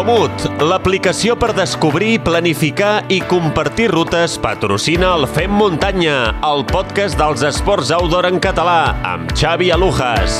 Comut, l'aplicació per descobrir, planificar i compartir rutes, patrocina el Fem Muntanya, el podcast dels esports outdoor en català, amb Xavi Alujas.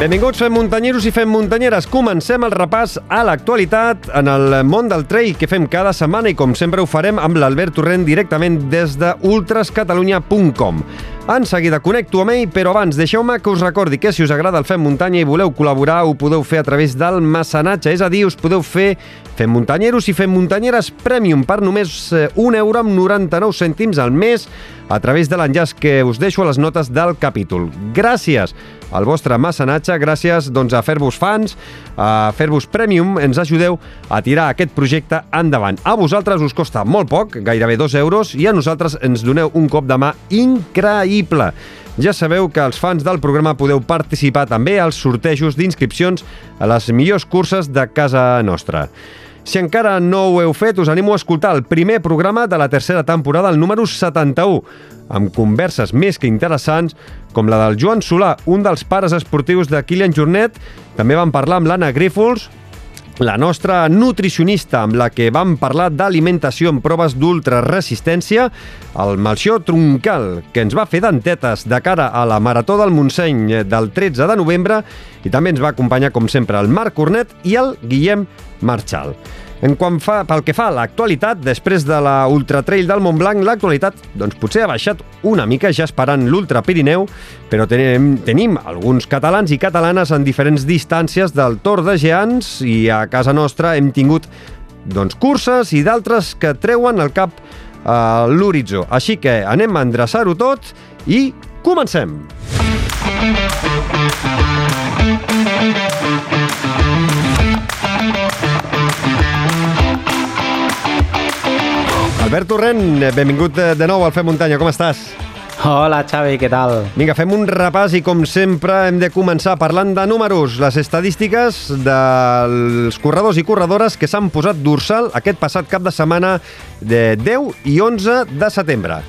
Benvinguts, fem muntanyeros i fem muntanyeres. Comencem el repàs a l'actualitat en el món del trail que fem cada setmana i com sempre ho farem amb l'Albert Torrent directament des de ultrascatalunya.com. En seguida connecto amb ell, però abans deixeu-me que us recordi que si us agrada el Fem Muntanya i voleu col·laborar ho podeu fer a través del mecenatge, és a dir, us podeu fer Fem Muntanyeros i Fem Muntanyeres Premium per només eh, un euro amb 99 cèntims al mes a través de l'enllaç que us deixo a les notes del capítol. Gràcies al vostre mecenatge, gràcies doncs, a fer-vos fans, a fer-vos premium, ens ajudeu a tirar aquest projecte endavant. A vosaltres us costa molt poc, gairebé 2 euros, i a nosaltres ens doneu un cop de mà increïble. Ja sabeu que els fans del programa podeu participar també als sortejos d'inscripcions a les millors curses de casa nostra. Si encara no ho heu fet, us animo a escoltar el primer programa de la tercera temporada, el número 71, amb converses més que interessants, com la del Joan Solà, un dels pares esportius de Kilian Jornet. També vam parlar amb l'Anna Grífols, la nostra nutricionista amb la que vam parlar d'alimentació en proves d'ultraresistència, el Malció Troncal, que ens va fer dentetes de cara a la Marató del Montseny del 13 de novembre i també ens va acompanyar, com sempre, el Marc Cornet i el Guillem Marchal. En quant fa, pel que fa a l'actualitat, després de la Ultra Trail del Montblanc, l'actualitat doncs, potser ha baixat una mica ja esperant l'Ultra Pirineu, però tenim, tenim alguns catalans i catalanes en diferents distàncies del Tor de Geants i a casa nostra hem tingut doncs, curses i d'altres que treuen el cap a l'horitzó. Així que anem a endreçar-ho tot i comencem! Albert Torrent, benvingut de nou al Fem Muntanya, com estàs? Hola Xavi, què tal? Vinga, fem un repàs i com sempre hem de començar parlant de números, les estadístiques dels corredors i corredores que s'han posat dorsal aquest passat cap de setmana de 10 i 11 de setembre.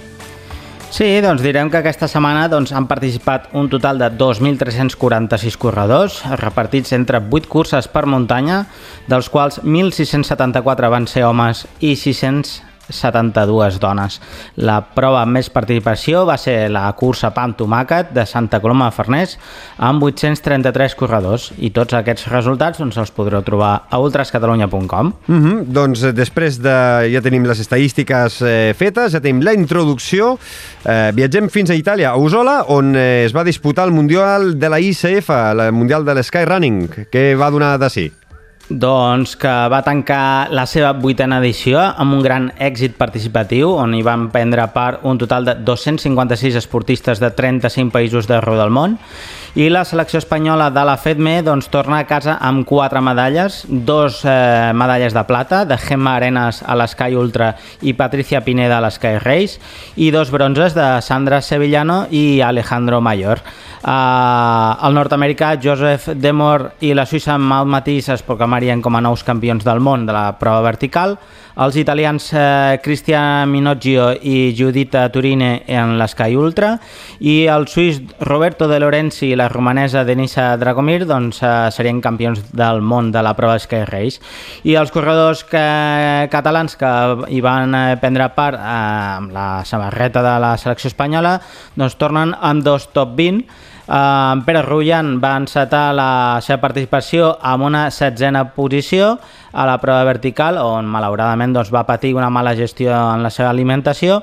Sí, doncs direm que aquesta setmana doncs, han participat un total de 2.346 corredors, repartits entre 8 curses per muntanya, dels quals 1.674 van ser homes i 600 72 dones. La prova amb més participació va ser la cursa Pam Tomàquet de Santa Coloma de Farners amb 833 corredors i tots aquests resultats doncs, els podreu trobar a ultrascatalunya.com mm -hmm. Doncs eh, després de... ja tenim les estadístiques eh, fetes, ja tenim la introducció eh, viatgem fins a Itàlia, a Usola on eh, es va disputar el Mundial de la ICF, el Mundial de l'Skyrunning que va donar de sí. Doncs que va tancar la seva vuitena edició amb un gran èxit participatiu on hi van prendre part un total de 256 esportistes de 35 països d'arreu del món i la selecció espanyola de la FEDME doncs, torna a casa amb quatre medalles, dos eh, medalles de plata de Gemma Arenas a l'Sky Ultra i Patricia Pineda a l'Sky Race i dos bronzes de Sandra Sevillano i Alejandro Mayor. Uh, el nord-americà Joseph Demor i la suïssa Maud Matisse es proclamarien com a nous campions del món de la prova vertical. Els italians eh, Cristian Minoggio i Giudita Turine en l'Sky Ultra i el suís Roberto De Lorenzi i la romanesa Denisa Dragomir doncs, eh, serien campions del món de la prova Sky Race. I els corredors que, catalans que hi van eh, prendre part eh, amb la samarreta de la selecció espanyola doncs tornen amb dos top 20 Uh, Pere Rullan va encetar la seva participació amb una setzena posició a la prova vertical, on malauradament doncs, va patir una mala gestió en la seva alimentació.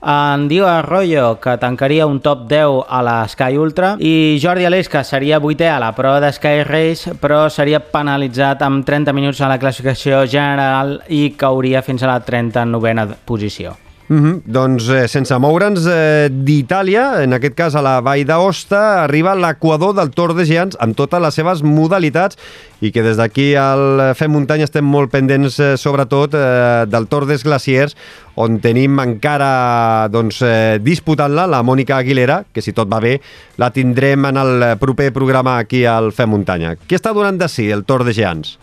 En Dio Arroyo, que tancaria un top 10 a la Sky Ultra, i Jordi Aleix, que seria vuitè a la prova de Sky Race, però seria penalitzat amb 30 minuts a la classificació general i cauria fins a la 39a posició. Mm -hmm. Doncs eh, sense moure'ns eh, d'Itàlia, en aquest cas a la Vall d'Aosta, arriba l'equador del Tour de Geants amb totes les seves modalitats i que des d'aquí al Fem Muntanya estem molt pendents eh, sobretot eh, del Tour des Glaciers on tenim encara doncs, eh, disputant-la la Mònica Aguilera, que si tot va bé la tindrem en el proper programa aquí al Fem Muntanya. Què està donant de si el Tour de Geants?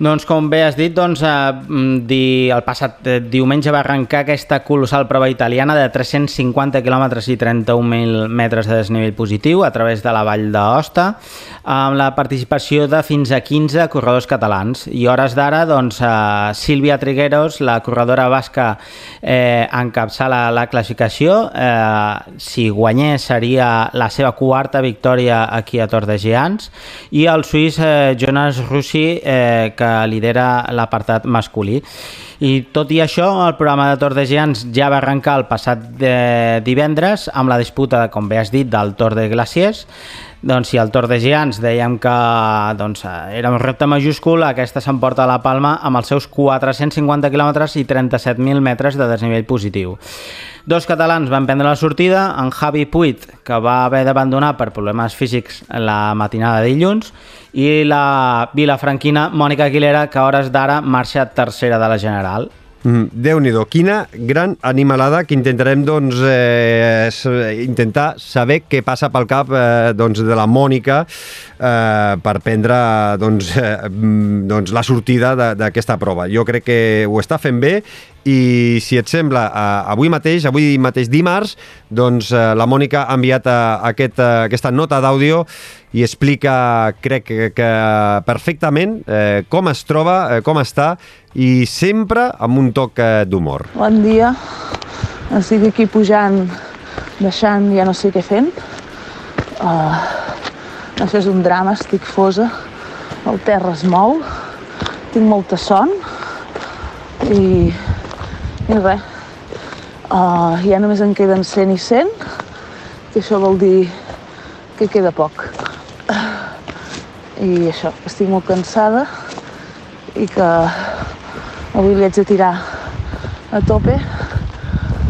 Doncs com bé has dit, doncs, eh, di, el passat eh, diumenge va arrencar aquesta colossal prova italiana de 350 quilòmetres i 31.000 metres de desnivell positiu a través de la vall d'Aosta, amb la participació de fins a 15 corredors catalans. I hores d'ara, doncs, eh, Sílvia Trigueros, la corredora basca, eh, encapçala la classificació. Eh, si guanyés seria la seva quarta victòria aquí a Tor de Geants i el suís eh, Jonas Russi, eh, que lidera l'apartat masculí. I tot i això, el programa de Tor de Geants ja va arrencar el passat de divendres amb la disputa, com bé has dit, del Tor de Glaciers. Doncs si el Tor de Geants dèiem que doncs, era un repte majúscul, aquesta s'emporta la palma amb els seus 450 quilòmetres i 37.000 metres de desnivell positiu. Dos catalans van prendre la sortida, en Javi Puig, que va haver d'abandonar per problemes físics la matinada de dilluns, i la vilafranquina Mònica Aguilera, que a hores d'ara marxa tercera de la General. Mm, Déu-n'hi-do, quina gran animalada que intentarem doncs, eh, intentar saber què passa pel cap eh, doncs, de la Mònica eh, per prendre doncs, eh, mm, doncs, la sortida d'aquesta prova. Jo crec que ho està fent bé i si et sembla, eh, avui mateix, avui mateix dimarts, doncs eh, la Mònica ha enviat eh, aquest, eh, aquesta nota d'àudio i explica, crec que, que perfectament, eh, com es troba, eh, com està, i sempre amb un toc eh, d'humor. Bon dia, estic aquí pujant, deixant, ja no sé què fent. Uh, això és un drama, estic fosa, el terra es mou, tinc molta son i i res, uh, ja només en queden 100 i 100, que això vol dir que queda poc. I això, estic molt cansada i que avui li haig de tirar a tope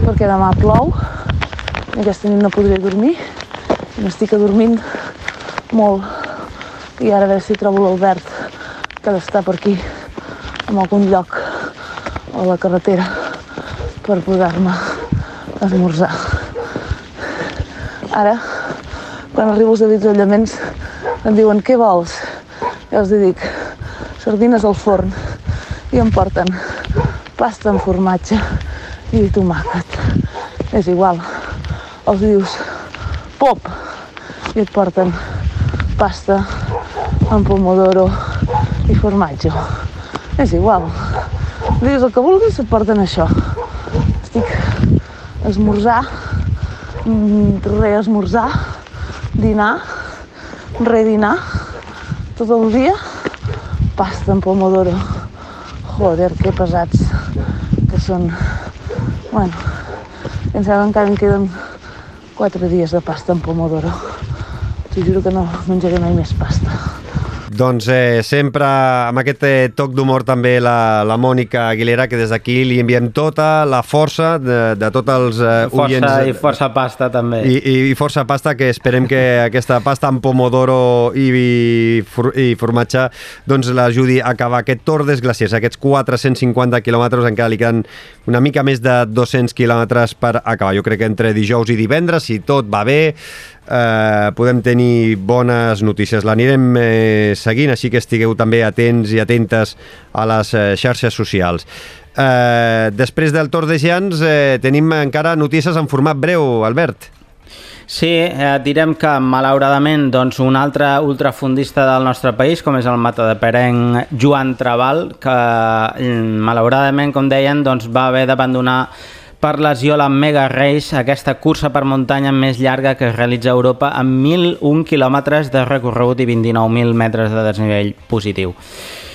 perquè demà plou i aquesta nit no podré dormir i m'estic adormint molt. I ara a veure si trobo l'Albert que ha d'estar per aquí en algun lloc a la carretera per poder-me esmorzar. Ara, quan arribo als avituallaments, em diuen què vols? I els dic sardines al forn i em porten pasta amb formatge i tomàquet. És igual. Els dius pop i et porten pasta amb pomodoro i formatge. És igual. Dius el que vulguis et porten això esmorzar, mm, reesmorzar, dinar, redinar, tot el dia, pasta amb pomodoro. Joder, que pesats que són. Bueno, sembla que encara em queden quatre dies de pasta amb pomodoro. T'ho juro que no menjaré mai més pasta. Doncs eh, sempre amb aquest eh, toc d'humor també la, la Mònica Aguilera, que des d'aquí li enviem tota la força de, de tots els eh, força, oients. I força pasta també. I, i, I força pasta, que esperem que aquesta pasta amb pomodoro i, i, i formatge doncs l'ajudi a acabar aquest Tor Glaciers, aquests 450 quilòmetres, encara li queden una mica més de 200 quilòmetres per acabar. Jo crec que entre dijous i divendres, si tot va bé, eh, podem tenir bones notícies. L'anirem eh, seguint, així que estigueu també atents i atentes a les eh, xarxes socials. Eh, després del Tour de Giants eh, tenim encara notícies en format breu, Albert. Sí, eh, direm que malauradament doncs, un altre ultrafundista del nostre país, com és el mata de Perenc Joan Traval, que mm, malauradament, com deien, doncs, va haver d'abandonar per la Mega Race, aquesta cursa per muntanya més llarga que es realitza a Europa amb 1.001 quilòmetres de recorregut i 29.000 metres de desnivell positiu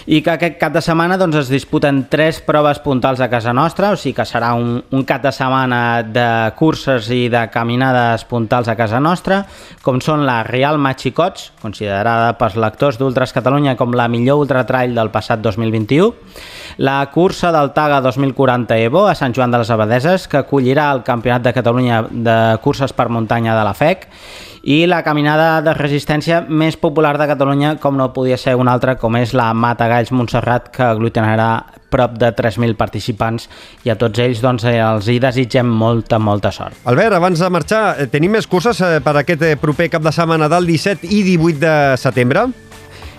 i que aquest cap de setmana doncs, es disputen tres proves puntals a casa nostra, o sigui que serà un, un cap de setmana de curses i de caminades puntals a casa nostra, com són la Real Machicots, considerada pels lectors d'Ultras Catalunya com la millor ultratrail del passat 2021, la cursa del Taga 2040 Evo a Sant Joan de les Abadeses, que acollirà el Campionat de Catalunya de curses per muntanya de la FEC, i la caminada de resistència més popular de Catalunya, com no podia ser una altra, com és la Mata Galls Montserrat, que aglutinarà prop de 3.000 participants i a tots ells doncs, eh, els hi desitgem molta, molta sort. Albert, abans de marxar, eh, tenim més curses eh, per aquest proper cap de setmana del 17 i 18 de setembre?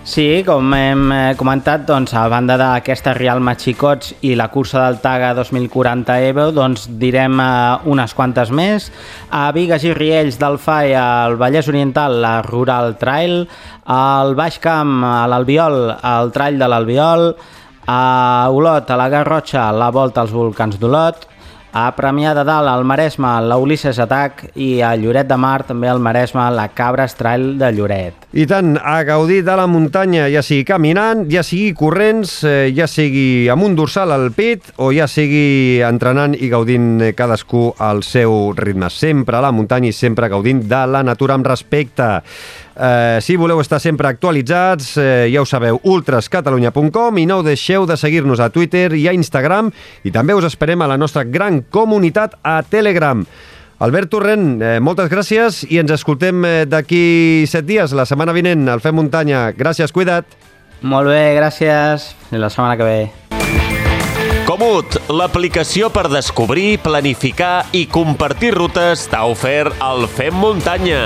Sí, com hem eh, comentat, doncs, a banda d'aquesta Real Machicots i la cursa del Taga 2040 Evo, doncs direm eh, unes quantes més. A Vigues i Riells del FAI, al Vallès Oriental, la Rural Trail, al Baix Camp, a l'Albiol, el Trail de l'Albiol, a Olot, a la Garrotxa, la Volta als Volcans d'Olot, a Premià de Dalt, al Maresme, la Ulisses Atac i a Lloret de Mar, també al Maresme, la Cabra Trail de Lloret. I tant, a gaudir de la muntanya, ja sigui caminant, ja sigui corrents, eh, ja sigui amb un dorsal al pit o ja sigui entrenant i gaudint eh, cadascú al seu ritme. Sempre a la muntanya i sempre gaudint de la natura amb respecte. Eh, si voleu estar sempre actualitzats, eh, ja ho sabeu, ultrascatalunya.com i no deixeu de seguir-nos a Twitter i a Instagram i també us esperem a la nostra gran comunitat a Telegram. Albert Torrent, eh, moltes gràcies i ens escoltem eh, d'aquí set dies, la setmana vinent, al Fem Muntanya. Gràcies, cuida't. Molt bé, gràcies. I la setmana que ve. Comut, l'aplicació per descobrir, planificar i compartir rutes t'ha ofert el Fem Muntanya.